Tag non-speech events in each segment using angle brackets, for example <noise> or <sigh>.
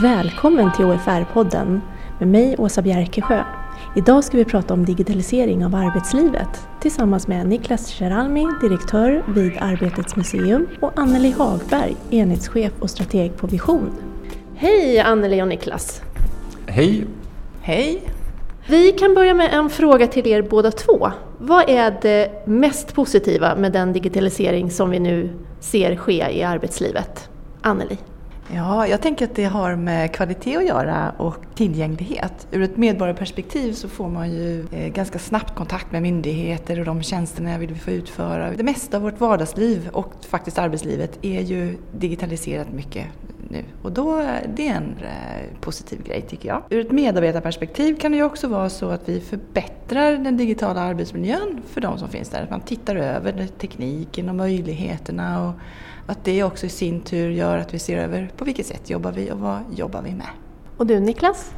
Välkommen till OFR-podden med mig Åsa Bjerkesjö. Idag ska vi prata om digitalisering av arbetslivet tillsammans med Niklas Scheralmi, direktör vid Arbetets museum och Anneli Hagberg, enhetschef och strateg på Vision. Hej Anneli och Niklas! Hej! Hej! Vi kan börja med en fråga till er båda två. Vad är det mest positiva med den digitalisering som vi nu ser ske i arbetslivet? Anneli? Ja, jag tänker att det har med kvalitet att göra och tillgänglighet. Ur ett medborgarperspektiv så får man ju eh, ganska snabbt kontakt med myndigheter och de tjänsterna vill få utföra. Det mesta av vårt vardagsliv och faktiskt arbetslivet är ju digitaliserat mycket nu och då det är en eh, positiv grej tycker jag. Ur ett medarbetarperspektiv kan det ju också vara så att vi förbättrar den digitala arbetsmiljön för de som finns där. Att man tittar över tekniken och möjligheterna och att det också i sin tur gör att vi ser över på vilket sätt jobbar vi och vad jobbar vi med. Och du Niklas?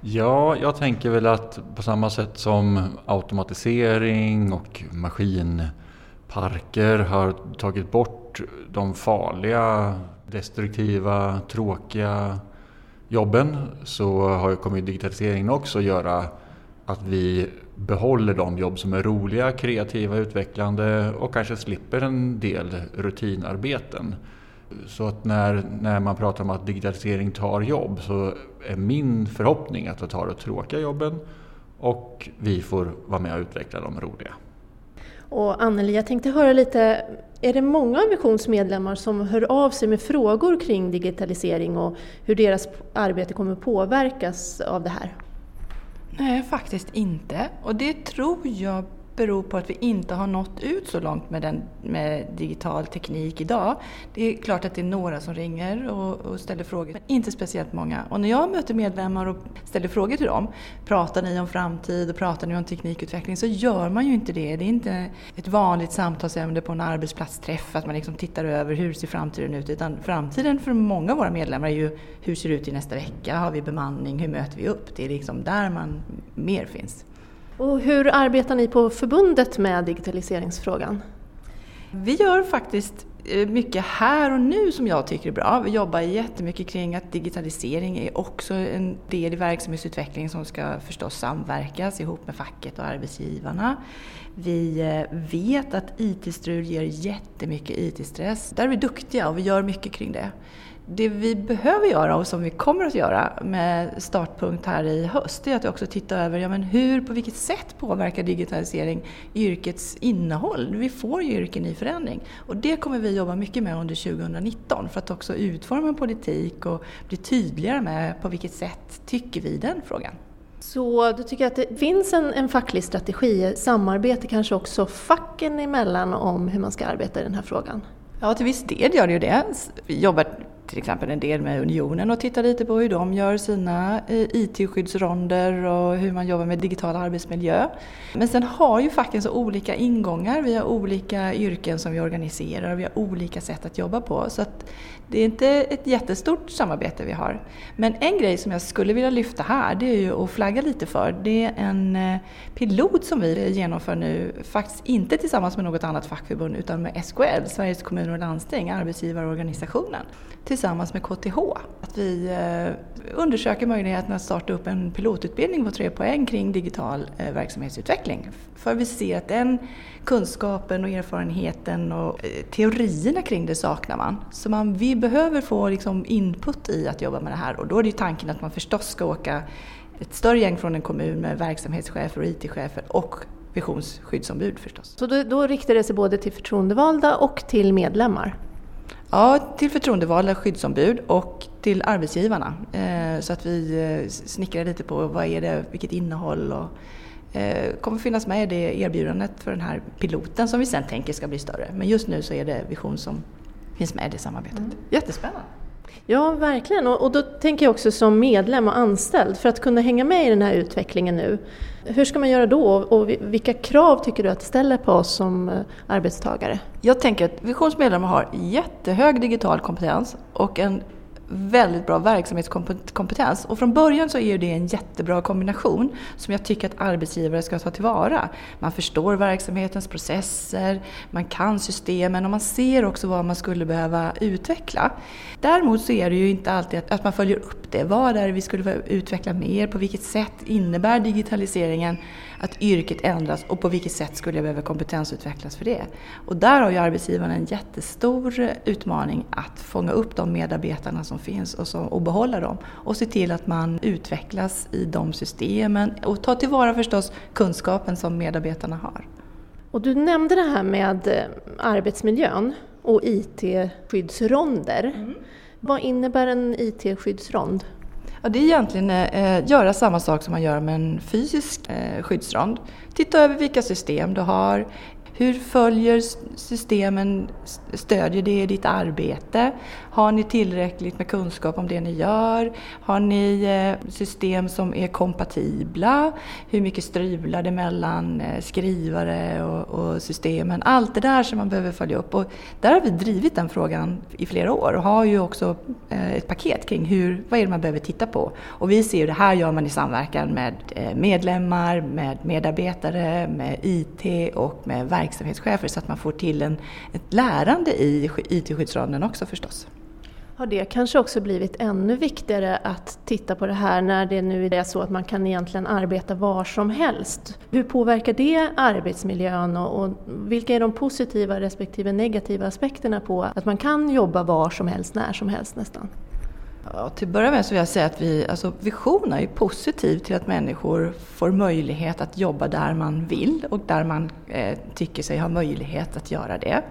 Ja, jag tänker väl att på samma sätt som automatisering och maskinparker har tagit bort de farliga, destruktiva, tråkiga jobben så har kommit digitaliseringen också göra att vi behåller de jobb som är roliga, kreativa, utvecklande och kanske slipper en del rutinarbeten. Så att när, när man pratar om att digitalisering tar jobb så är min förhoppning att det tar de tråkiga jobben och vi får vara med och utveckla de roliga. Och Anneli, jag tänkte höra lite, är det många av Visions medlemmar som hör av sig med frågor kring digitalisering och hur deras arbete kommer påverkas av det här? Nej, faktiskt inte. Och det tror jag beror på att vi inte har nått ut så långt med, den, med digital teknik idag. Det är klart att det är några som ringer och, och, ställer frågor, men inte speciellt många. Och när jag möter medlemmar och ställer frågor till dem, pratar ni om framtid och pratar ni om teknikutveckling, så gör man ju inte det. Det är inte ett vanligt samtalsämne på en arbetsplatsträff, att man liksom tittar över hur ser framtiden ut, utan framtiden för många av våra medlemmar är ju hur ser det ut i nästa vecka? Har vi bemanning? Hur möter vi upp? Det är liksom där man mer finns. Och hur arbetar ni på förbundet med digitaliseringsfrågan? Vi gör faktiskt eh, mycket här och nu som jag tycker är bra. Vi jobbar jättemycket kring att digitalisering är också en del i verksamhetsutvecklingen som ska förstås samverkas ihop med facket och arbetsgivarna. Vi eh, vet att IT-strul ger jättemycket IT-stress. Där är vi duktiga och vi gör mycket kring det det vi behöver göra och som vi kommer att göra med startpunkt här i höst, är att också titta över ja, men hur, på vilket sätt påverkar digitalisering yrkets innehåll? Vi får ju yrken i förändring och det kommer vi jobba mycket med under 2019 för att också utforma en politik och bli tydligare med på vilket sätt tycker vi den frågan. Så du tycker att det finns en, en facklig strategi, samarbete kanske också facken emellan om hur man ska arbeta i den här frågan? Ja, till viss del gör det ju det. Jobbar till exempel en del med Unionen och tittar lite på hur de gör sina eh, IT-skyddsronder och hur man jobbar med digital arbetsmiljö. Men sen har ju facken så olika ingångar. Vi har olika yrken som vi organiserar och vi har olika sätt att jobba på. Så att det är inte ett jättestort samarbete vi har. Men en grej som jag skulle vilja lyfta här, det är ju att flagga lite för. Det är en eh, pilot som vi genomför nu, faktiskt inte tillsammans med något annat fackförbund utan med SKL, Sveriges kommuner och landsting, arbetsgivarorganisationen tillsammans med KTH. Att vi eh, undersöker möjligheten att starta upp en pilotutbildning på tre poäng kring digital eh, verksamhetsutveckling. För vi ser att den kunskapen och erfarenheten och eh, teorierna kring det saknar man. Så man, vi behöver få liksom input i att jobba med det här och då är det ju tanken att man förstås ska åka ett större gäng från en kommun med verksamhetschefer och IT-chefer och visionsskyddsombud förstås. Så då, då riktar det sig både till förtroendevalda och till medlemmar? Ja, till förtroendevalda skyddsombud och till arbetsgivarna. Eh, så att vi eh, snickrar lite på vad är det, vilket innehåll och eh, kommer finnas med i det erbjudandet för den här piloten som vi sen tänker ska bli större. Men just nu så är det Vision som finns med i det samarbetet. Mm. Jättespännande! Ja, verkligen. Och, och, då tänker jag också som medlem och anställd, för att kunna hänga med i den här utvecklingen nu, hur ska man göra då och vilka krav tycker du att det ställer på oss som eh, arbetstagare? Jag tänker att Visions medlemmar har jättehög digital kompetens och en väldigt bra verksamhetskompetens. Och från början så är ju det en jättebra kombination som jag tycker att arbetsgivare ska ta tillvara. Man förstår verksamhetens processer, man kan systemen och man ser också vad man skulle behöva utveckla. Däremot så är det ju inte alltid att, man följer upp det. Vad är det vi skulle utveckla mer? På vilket sätt innebär digitaliseringen att yrket ändras och på vilket sätt skulle jag behöva kompetensutvecklas för det? Och där har ju arbetsgivaren en jättestor utmaning att fånga upp de medarbetarna som finns och, så, och behålla dem och se till att man utvecklas i de systemen och ta tillvara förstås kunskapen som medarbetarna har. Och du nämnde det här med eh, arbetsmiljön och IT-skyddsronder. Mm. Vad innebär en IT-skyddsrond? Ja, det är egentligen eh, göra samma sak som man gör med en fysisk eh, skyddsrond. Titta över vilka system du har, hur följer systemen, stödjer det ditt arbete? Har ni tillräckligt med kunskap om det ni gör? Har ni eh, system som är kompatibla? Hur mycket strular det mellan eh, skrivare och, systemen? Allt det där som man behöver följa upp. Och där har vi drivit den frågan i flera år och har ju också eh, ett paket kring hur, vad är det man behöver titta på. Och vi ser ju det här gör man i samverkan med medlemmar, med medarbetare, med IT och med verksamhetschefer så att man får till en, ett lärande i it-skyddsrollen också förstås. Har det kanske också blivit ännu viktigare att titta på det här när det nu är så att man kan egentligen arbeta var som helst? Hur påverkar det arbetsmiljön och, och vilka är de positiva respektive negativa aspekterna på att man kan jobba var som helst, när som helst nästan? Ja, till att börja med så vill jag säga att vi, alltså Vision är positiv till att människor får möjlighet att jobba där man vill och där man eh, tycker sig ha möjlighet att göra det.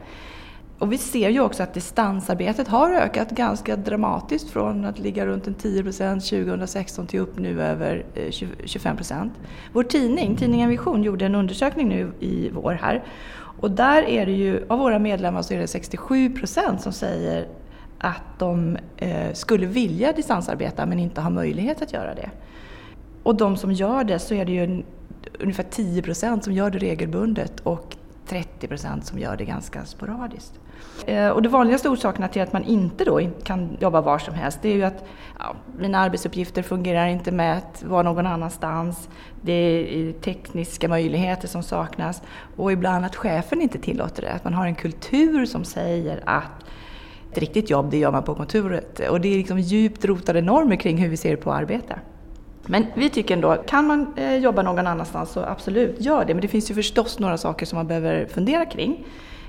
Och vi ser ju också att distansarbetet har ökat ganska dramatiskt från att ligga runt en 10% 2016 till upp nu över 25 eh, Vår tidning, tidningen Vision, gjorde en undersökning nu i vår här. Och där är det ju, av våra medlemmar så är det 67% som säger att de eh, skulle vilja distansarbeta men inte har möjlighet att göra det. Och de som gör det så är det ju ungefär 10 procent som gör det regelbundet och 30 procent som gör det ganska sporadiskt. Eh, och de vanligaste orsakerna till att man inte då kan jobba var som helst det är ju att ja, mina arbetsuppgifter fungerar inte med att vara någon annanstans. Det är tekniska möjligheter som saknas och ibland att chefen inte tillåter det. Att man har en kultur som säger att ett riktigt jobb det gör man på kontoret och det är liksom djupt rotade normer kring hur vi ser på arbete. Men vi tycker ändå, kan man eh, jobba någon annanstans så absolut, gör det. Men det finns ju förstås några saker som man behöver fundera kring.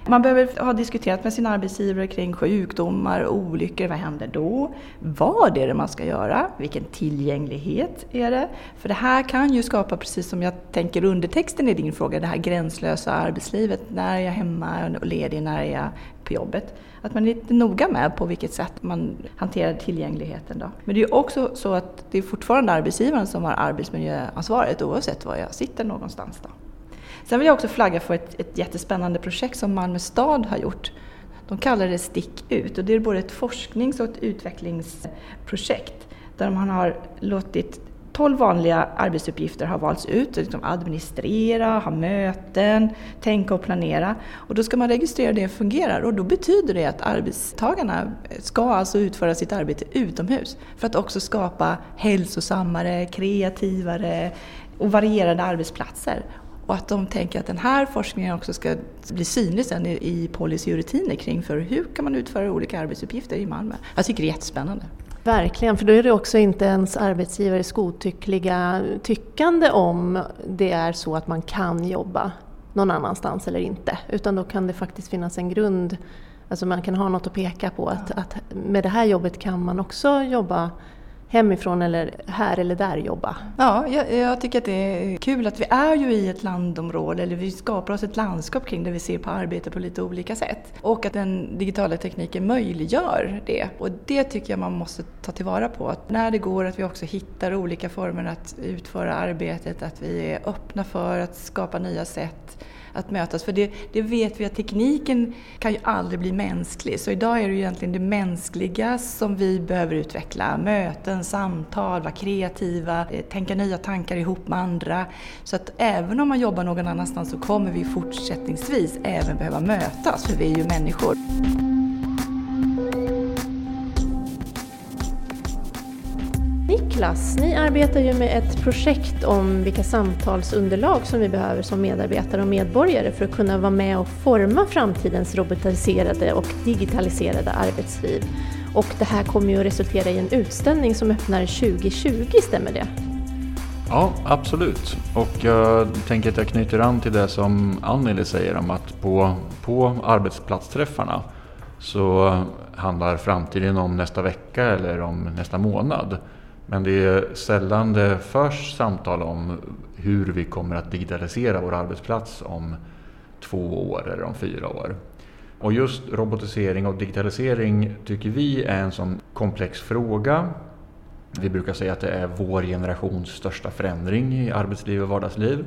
Man behöver ha diskuterat med sin arbetsgivare kring sjukdomar, olyckor, vad händer då? Vad är det man ska göra? Vilken tillgänglighet är det? För det här kan ju skapa, precis som jag tänker undertexten i din fråga, det här gränslösa arbetslivet. När är jag hemma och ledig, när är jag på jobbet? Att man är lite noga med på vilket sätt man hanterar tillgängligheten. Då. Men det är också så att det är fortfarande arbetsgivaren som har arbetsmiljöansvaret oavsett var jag sitter någonstans. Då. Sen vill jag också flagga för ett, ett jättespännande projekt som Malmö stad har gjort. De kallar det Stick ut och det är både ett forsknings och ett utvecklingsprojekt där man har låtit 12 vanliga arbetsuppgifter har valts ut, liksom administrera, ha möten, tänka och planera. Och då ska man registrera det fungerar och då betyder det att arbetstagarna ska alltså utföra sitt arbete utomhus för att också skapa hälsosammare, kreativare och varierade arbetsplatser. Och att de tänker att den här forskningen också ska bli synlig sen i policy och rutiner kring för hur kan man utföra olika arbetsuppgifter i Malmö. Jag tycker det är jättespännande. Verkligen, för då är det också inte ens arbetsgivares godtyckliga tyckande om det är så att man kan jobba någon annanstans eller inte. Utan då kan det faktiskt finnas en grund, alltså man kan ha något att peka på att, att med det här jobbet kan man också jobba hemifrån eller här eller där jobba. Ja, jag, jag, tycker att det är kul att vi är ju i ett landområde, eller vi skapar oss ett landskap kring det vi ser på arbete på lite olika sätt. Och att den digitala tekniken möjliggör det. Och det tycker jag man måste ta tillvara på. Att när det går att vi också hittar olika former att utföra arbetet, att vi är öppna för att skapa nya sätt att mötas. För det, det, vet vi att tekniken kan ju aldrig bli mänsklig. Så idag är det ju egentligen det mänskliga som vi behöver utveckla. Möten, samtal, vara kreativa, eh, tänka nya tankar ihop med andra. Så att även om man jobbar någon annanstans så kommer vi fortsättningsvis även behöva mötas, för vi är ju människor. Niklas, ni arbetar ju med ett projekt om vilka samtalsunderlag som vi behöver som medarbetare och medborgare för att kunna vara med och forma framtidens robotiserade och digitaliserade arbetsliv. Och det här kommer ju att resultera i en utställning som öppnar 2020, stämmer det? Ja, absolut. Och jag tänker att jag knyter an till det som Anneli säger om att på, på arbetsplatsträffarna så handlar framtiden om nästa vecka eller om nästa månad. Men det är sällan det förs samtal om hur vi kommer att digitalisera vår arbetsplats om två år eller om fyra år. Och just robotisering och digitalisering tycker vi är en sån komplex fråga. Vi brukar säga att det är vår generations största förändring i arbetsliv och vardagsliv.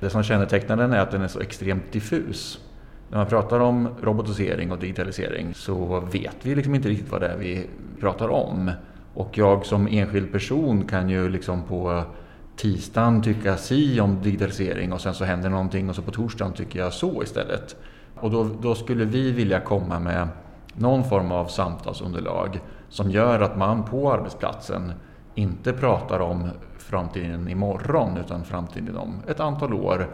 Det som kännetecknar den är att den är så extremt diffus. När man pratar om robotisering och digitalisering så vet vi liksom inte riktigt vad det är vi pratar om. Och jag som enskild person kan ju liksom på tisdagen tycka si om digitalisering och sen så händer någonting och så på torsdagen tycker jag så istället. Och då, då skulle vi vilja komma med någon form av samtalsunderlag som gör att man på arbetsplatsen inte pratar om framtiden imorgon utan framtiden om ett antal år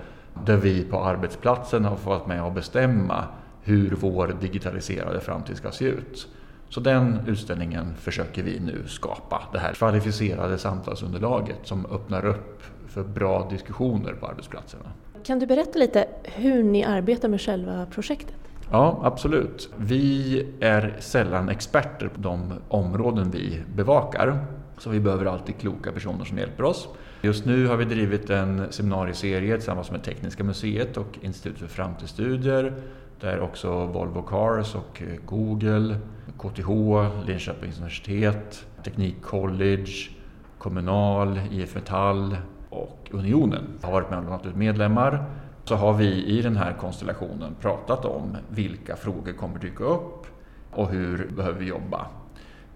där vi på arbetsplatsen har fått med och bestämma hur vår digitaliserade framtid ska se ut. Så den utställningen försöker vi nu skapa, det här kvalificerade samtalsunderlaget som öppnar upp för bra diskussioner på arbetsplatserna. Kan du berätta lite hur ni arbetar med själva projektet? Ja, absolut. Vi är sällan experter på de områden vi bevakar. Så vi behöver alltid kloka personer som hjälper oss. Just nu har vi drivit en seminarieserie tillsammans med Tekniska museet och Institutet för framtidsstudier där också Volvo Cars och eh, Google, KTH, Linköpings universitet, Teknikcollege, Kommunal, IF Metall och Unionen har varit med och lånat ut medlemmar. Så har vi i den här konstellationen pratat om vilka frågor kommer dyka upp och hur behöver vi jobba.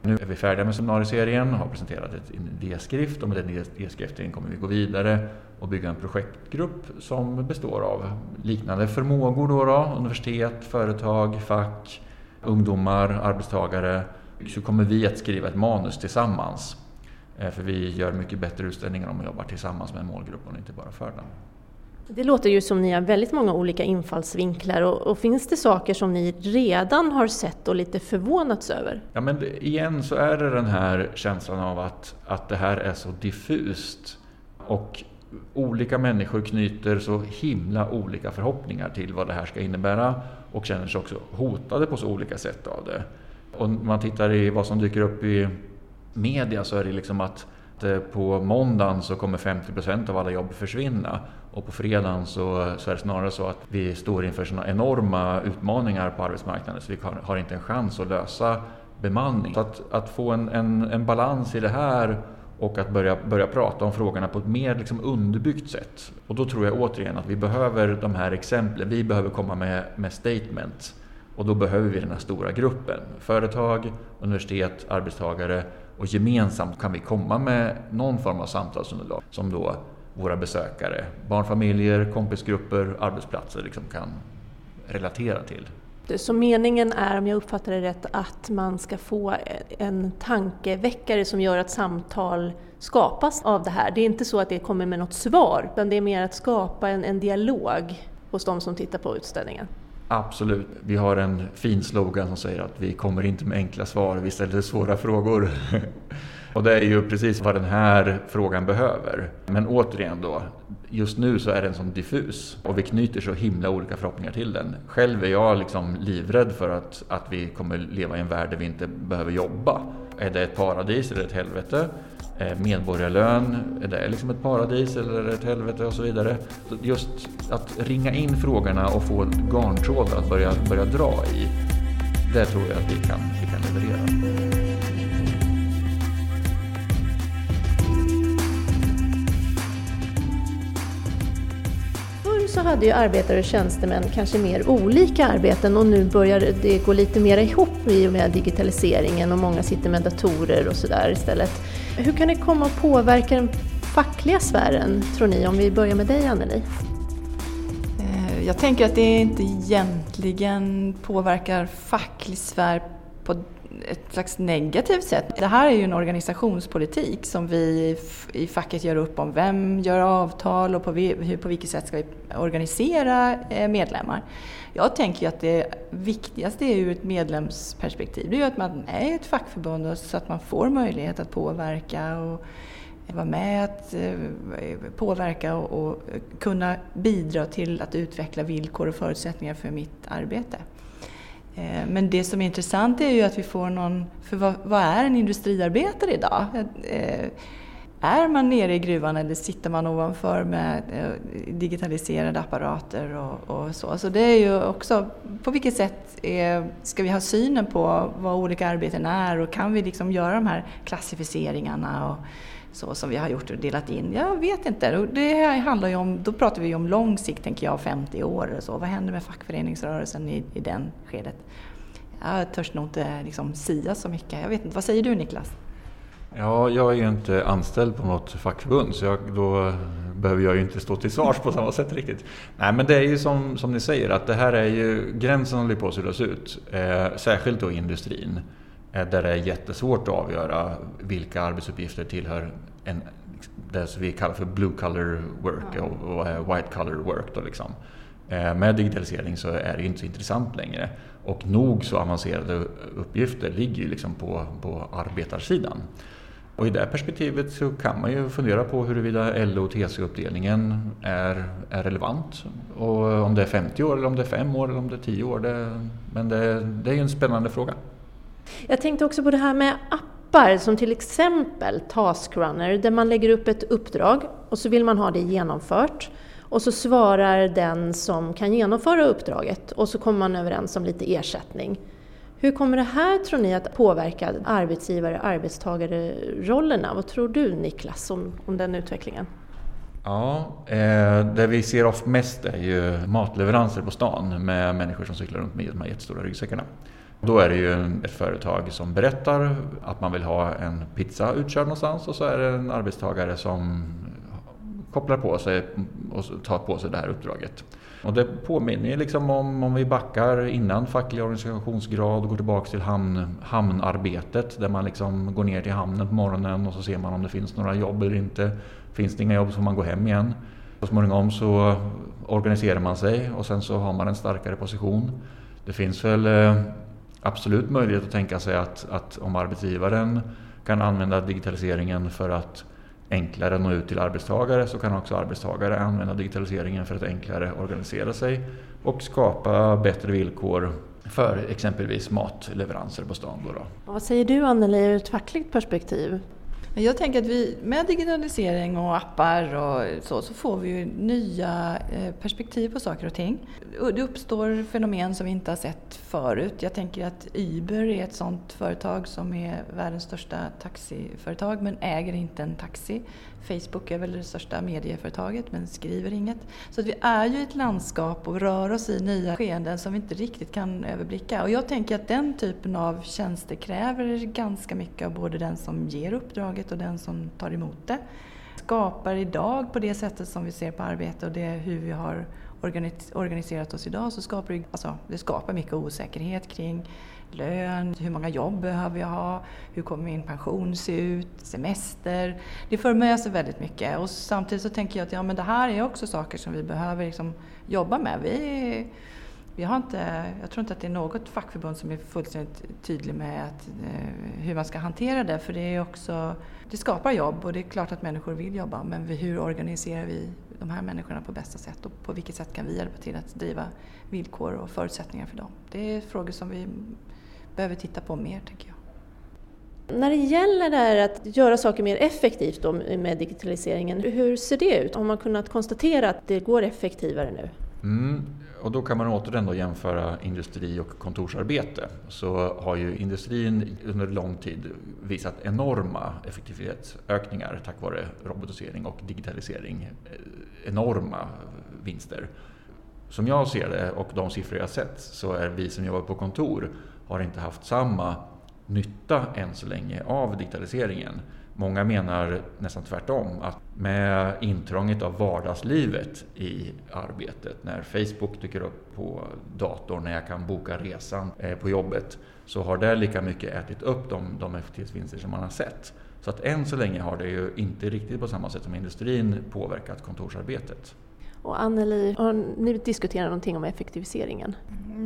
Nu är vi färdiga med seminarieserien och har presenterat en idéskrift och med den idéskriften kommer vi gå vidare och bygga en projektgrupp som består av liknande förmågor då, då universitet, företag, fack, ungdomar, arbetstagare. Så kommer vi att skriva ett manus tillsammans. Eh, för vi gör mycket bättre utställningar om vi jobbar tillsammans med målgruppen och inte bara för den. Det låter ju som ni har väldigt många olika infallsvinklar och, och, finns det saker som ni redan har sett och lite förvånats över? Ja men igen så är det den här känslan av att, att det här är så diffust och olika människor knyter så himla olika förhoppningar till vad det här ska innebära och känner sig också hotade på så olika sätt av det. Och om man tittar i vad som dyker upp i media så är det liksom att på måndagen så kommer 50 procent av alla jobb försvinna och på fredagen så, så, är det snarare så att vi står inför sådana enorma utmaningar på arbetsmarknaden så vi har inte en chans att lösa bemanning. Så att, att få en, en, en, balans i det här och att börja, börja prata om frågorna på ett mer liksom underbyggt sätt. Och då tror jag återigen att vi behöver de här exemplen, vi behöver komma med, med statements och då behöver vi den här stora gruppen. Företag, universitet, arbetstagare och gemensamt kan vi komma med någon form av samtalsunderlag som då våra besökare, barnfamiljer, kompisgrupper, arbetsplatser liksom kan relatera till. Så meningen är, om jag uppfattar det rätt, att man ska få en tankeväckare som gör att samtal skapas av det här. Det är inte så att det kommer med något svar, utan det är mer att skapa en, en dialog hos de som tittar på utställningen. Absolut. Vi har en fin slogan som säger att vi kommer inte med enkla svar, vi ställer svåra frågor. <laughs> och det är ju precis vad den här frågan behöver. Men återigen då, just nu så är den så diffus och vi knyter så himla olika förhoppningar till den. Själv är jag liksom livrädd för att, att vi kommer leva i en värld där vi inte behöver jobba. Är det ett paradis eller ett helvete? Eh, medborgarlön, är det liksom ett paradis eller ett helvete och så vidare. Just att ringa in frågorna och få garntrådar att börja, börja dra i, det tror jag att vi kan, vi kan leverera. Så hade ju arbetare och tjänstemän kanske mer olika arbeten och nu börjar det gå lite mer ihop i och med digitaliseringen och många sitter med datorer och sådär istället. Hur kan det komma att påverka den fackliga sfären, tror ni? Om vi börjar med dig, Anneli. Eh, jag tänker att det inte egentligen påverkar facklig sfär på ett slags negativt sätt. Det här är ju en organisationspolitik som vi i facket gör upp om. Vem gör avtal och på, hur, på vilket sätt ska vi organisera eh, medlemmar? Jag tänker ju att det viktigaste är ur ett medlemsperspektiv. Det är ju att man är ett fackförbund så att man får möjlighet att påverka och vara med att eh, påverka och kunna bidra till att utveckla villkor och förutsättningar för mitt arbete. Eh, men det som är intressant är ju att vi får någon, för vad, vad är en industriarbetare idag? Eh, är man nere i gruvan eller sitter man ovanför med eh, digitaliserade apparater och, och så? Så det är ju också, på vilket sätt är, ska vi ha synen på vad olika arbeten är och kan vi liksom göra de här klassificeringarna? Och, så som vi har gjort och delat in? Jag vet inte. Det handlar ju om, då pratar vi om lång sikt, tänker jag, 50 år eller så. Vad händer med fackföreningsrörelsen i, i den skedet? Jag törs nog inte liksom sia så mycket. Jag vet inte. Vad säger du Niklas? Ja, jag är ju inte anställd på något fackförbund så jag, då behöver jag ju inte stå till svars på samma sätt riktigt. Nej, men det är ju som, som ni säger att det här är ju, gränsen håller på att suddas ut. Eh, särskilt då i industrin. Eh, där det är jättesvårt att avgöra vilka arbetsuppgifter tillhör en, det som vi kallar för blue color work ja. och, white color work. Då liksom. Eh, med digitalisering så är det inte så intressant längre. Och nog så avancerade uppgifter ligger ju liksom på, på arbetarsidan. Och i det perspektivet så kan man ju fundera på huruvida LO och TCO-uppdelningen är, är relevant. Och om det är 50 år, eller om det är 5 år eller om det är 10 år. Det, men det, det är ju en spännande fråga. Jag tänkte också på det här med appar som till exempel Taskrunner där man lägger upp ett uppdrag och så vill man ha det genomfört. Och så svarar den som kan genomföra uppdraget och så kommer man överens om lite ersättning. Hur kommer det här tror ni att påverka arbetsgivare arbetstagare-rollerna? Vad tror du Niklas om, om den utvecklingen? Ja, eh, det vi ser mest är ju matleveranser på stan med människor som cyklar runt med de här jättestora ryggsäckarna. Då är det ju ett företag som berättar att man vill ha en pizza utkörd någonstans och så är det en arbetstagare som kopplar på sig och tar på sig det här uppdraget. Och det påminner liksom om om vi backar innan facklig organisationsgrad och går tillbaka till hamn, hamnarbetet där man liksom går ner till hamnen på morgonen och så ser man om det finns några jobb eller inte. Finns det inga jobb så får man gå hem igen. Så småningom så organiserar man sig och sen så har man en starkare position. Det finns väl eh, absolut möjlighet att tänka sig att, att om arbetsgivaren kan använda digitaliseringen för att enklare nå ut till arbetstagare så kan också arbetstagare använda digitaliseringen för att enklare organisera sig och skapa bättre villkor för exempelvis matleveranser på stan. Då, då. Vad säger du Anneli ur ett fackligt perspektiv? Jag tänker att vi med digitalisering och appar och så, så får vi ju nya eh, perspektiv på saker och ting. Det uppstår fenomen som vi inte har sett förut. Jag tänker att Uber är ett sådant företag som är världens största taxiföretag men äger inte en taxi. Facebook är väl det största medieföretaget men skriver inget. Så att vi är ju i ett landskap och rör oss i nya skeenden som vi inte riktigt kan överblicka. Och jag tänker att den typen av tjänster kräver ganska mycket av både den som ger uppdrag uppdraget och den som tar emot det. Skapar idag på det sättet som vi ser på arbete och det hur vi har organiserat oss idag så skapar det, alltså, det skapar mycket osäkerhet kring lön, hur många jobb behöver jag ha, hur kommer min pension se ut, semester. Det för med sig väldigt mycket och samtidigt så tänker jag att ja, men det här är också saker som vi behöver liksom jobba med. Vi, vi har inte, jag tror inte att det är något fackförbund som är fullständigt tydlig med att, eh, hur man ska hantera det för det är också, det skapar jobb och det är klart att människor vill jobba men hur organiserar vi de här människorna på bästa sätt och på vilket sätt kan vi hjälpa till att driva villkor och förutsättningar för dem? Det är frågor som vi behöver titta på mer, tänker jag. När det gäller det här att göra saker mer effektivt med digitaliseringen, hur ser det ut? Har man kunnat konstatera att det går effektivare nu? Mm, och då kan man återigen då jämföra industri och kontorsarbete. Så har ju industrin under lång tid visat enorma effektivitetsökningar tack vare robotisering och digitalisering. Eh, enorma vinster. Som jag ser det och de siffror jag sett så är vi som jobbar på kontor har inte haft samma nytta än så länge av digitaliseringen. Många menar nästan tvärtom att med intrånget av vardagslivet i arbetet. När Facebook dyker upp på datorn, när jag kan boka resan eh, på jobbet, så har det lika mycket ätit upp de, de effektivitetsvinster som man har sett. Så att än så länge har det ju inte riktigt på samma sätt som industrin påverkat kontorsarbetet. Och Anneli, har ni diskuterat någonting om effektiviseringen?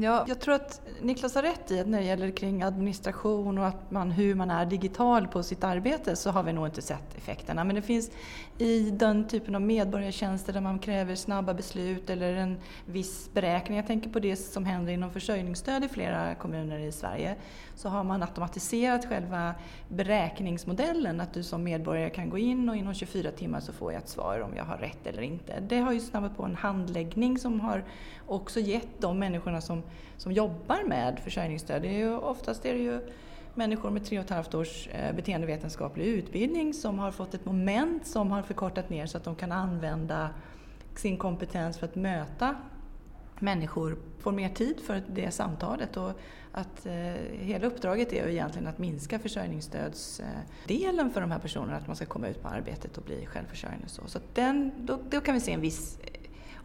Ja, jag tror att Niklas har rätt i att när det gäller kring administration och att man, hur man är digital på sitt arbete så har vi nog inte sett effekterna. Men det finns i den typen av medborgartjänster där man kräver snabba beslut eller en viss beräkning. Jag tänker på det som händer inom försörjningsstöd i flera kommuner i Sverige. Så har man automatiserat själva beräkningsmodellen. Att du som medborgare kan gå in och inom 24 timmar så får jag ett svar om jag har rätt eller inte. Det har ju snabbat på en handläggning som har också gett de människorna som, som jobbar med försörjningsstöd. Det är ju, oftast är det ju människor med tre och ett halvt års eh, beteendevetenskaplig utbildning som har fått ett moment som har förkortat ner så att de kan använda sin kompetens för att möta människor, får mer tid för det samtalet. Och att eh, hela uppdraget är ju egentligen att minska försörjningsstödsdelen för de här personerna, att man ska komma ut på arbetet och bli självförsörjande. Så, så den, då, då kan vi se en viss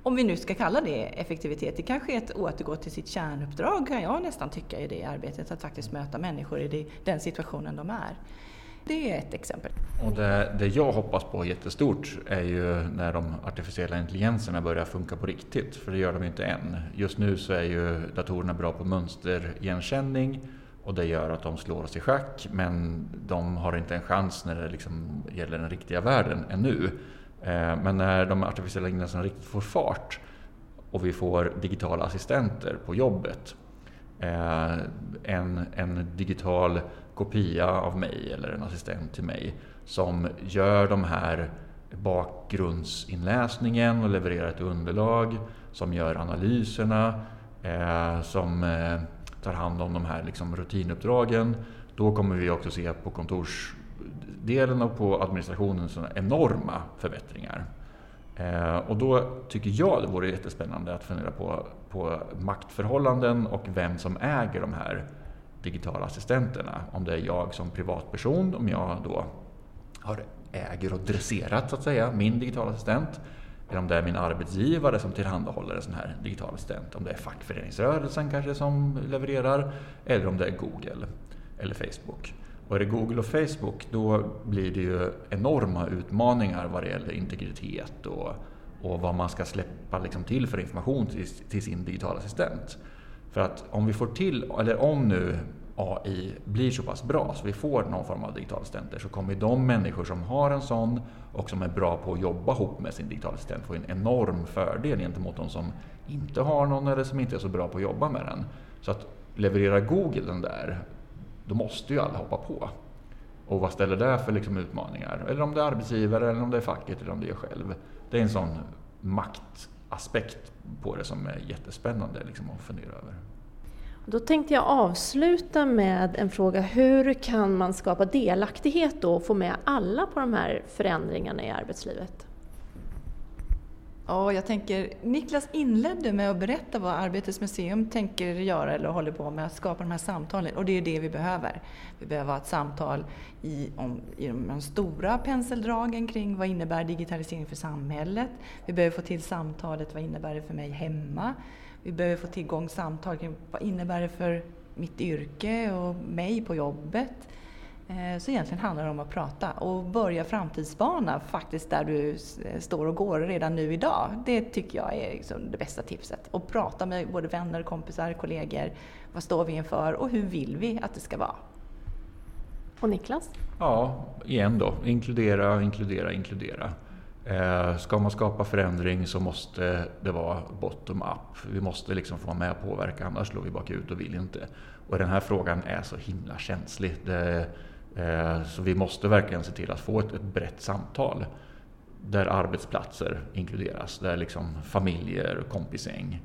om vi nu ska kalla det effektivitet, det kanske är att återgå till sitt kärnuppdrag kan jag nästan tycka i det arbetet, att faktiskt möta människor i den situationen de är. Det är ett exempel. Och det, det, jag hoppas på jättestort är ju när de artificiella intelligenserna börjar funka på riktigt, för det gör de inte än. Just nu så är ju datorerna bra på mönsterigenkänning och det gör att de slår oss i schack, men de har inte en chans när det liksom gäller den riktiga världen ännu. Eh, men när de artificiella intelligenserna riktigt får fart och vi får digitala assistenter på jobbet. Eh, en, en digital kopia av mig eller en assistent till mig som gör de här bakgrundsinläsningen och levererar ett underlag, som gör analyserna, eh, som eh, tar hand om de här liksom rutinuppdragen. Då kommer vi också se på kontorsdelen och på administrationen sådana enorma förbättringar. Eh, och då tycker jag det vore jättespännande att fundera på, på maktförhållanden och vem som äger de här digitala assistenterna. Om det är jag som privatperson, om jag då har äger och dresserat så att säga min digitala assistent. Eller om det är min arbetsgivare som tillhandahåller en sån här digital assistent. Om det är fackföreningsrörelsen kanske som levererar. Eller om det är Google eller Facebook. Och är det Google och Facebook då blir det ju enorma utmaningar vad det gäller integritet och, och vad man ska släppa liksom till för information till, till sin digitala assistent. För att om vi får till, eller om nu AI blir så pass bra så vi får någon form av digital assistenter så kommer de människor som har en sån och som är bra på att jobba ihop med sin digitala assistent få en enorm fördel gentemot de som inte har någon eller som inte är så bra på att jobba med den. Så att leverera Google den där då måste ju alla hoppa på. Och vad ställer det för liksom utmaningar? Eller om det är arbetsgivare, eller om det är facket, eller om det är jag själv. Det är en sån aspekt på det som är jättespännande liksom, att fundera över. Då tänkte jag avsluta med en fråga. Hur kan man skapa delaktighet då och få med alla på de här förändringarna i arbetslivet? Ja, jag tänker, Niklas inledde med att berätta vad Arbetets museum tänker göra eller håller på med, att skapa de här samtalen. Och det är det vi behöver. Vi behöver ha ett samtal i, om, i de stora penseldragen kring vad innebär digitalisering för samhället. Vi behöver få till samtalet, vad innebär det för mig hemma? Vi behöver få tillgång samtal kring vad innebär det för mitt yrke och mig på jobbet? Eh, så egentligen handlar det om att prata och börja framtidsspana faktiskt där du står och går redan nu idag. Det tycker jag är liksom det bästa tipset. Och prata med både vänner, kompisar, kollegor. Vad står vi inför och hur vill vi att det ska vara? Och Niklas? Ja, igen då. Inkludera, inkludera, inkludera. Eh, ska man skapa förändring så måste det vara bottom-up. Vi måste liksom få med och påverka, annars slår vi bakut och vill inte. Och den här frågan är så himla känslig. Det, Eh, Eh, så vi måste verkligen se till att få ett, ett brett samtal där arbetsplatser inkluderas, där liksom familjer, kompisgäng.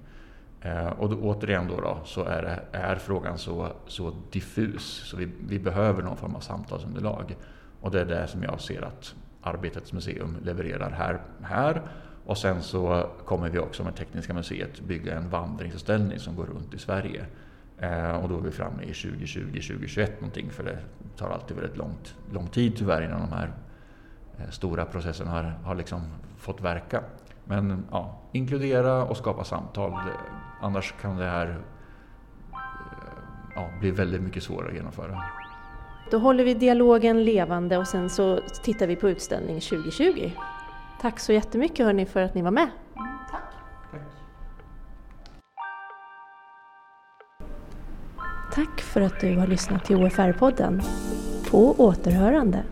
Eh, och då, återigen då, då så är, det, är frågan så, så diffus så vi, vi behöver någon form av samtalsunderlag. Och det är det som jag ser att Arbetets museum levererar här. här. Och sen så kommer vi också med Tekniska museet bygga en vandringsutställning som går runt i Sverige Eh, och då är vi framme i 2020, 2021 någonting för det tar alltid väldigt långt, lång tid tyvärr innan de här eh, stora processerna har, har liksom fått verka. Men ja, inkludera och skapa samtal. Eh, annars kan det här eh, ja, bli väldigt mycket svårare att genomföra. Då håller vi dialogen levande och sen så tittar vi på utställning 2020. Tack så jättemycket hörni för att ni var med. Tack för att du har lyssnat till OFR-podden. På återhörande.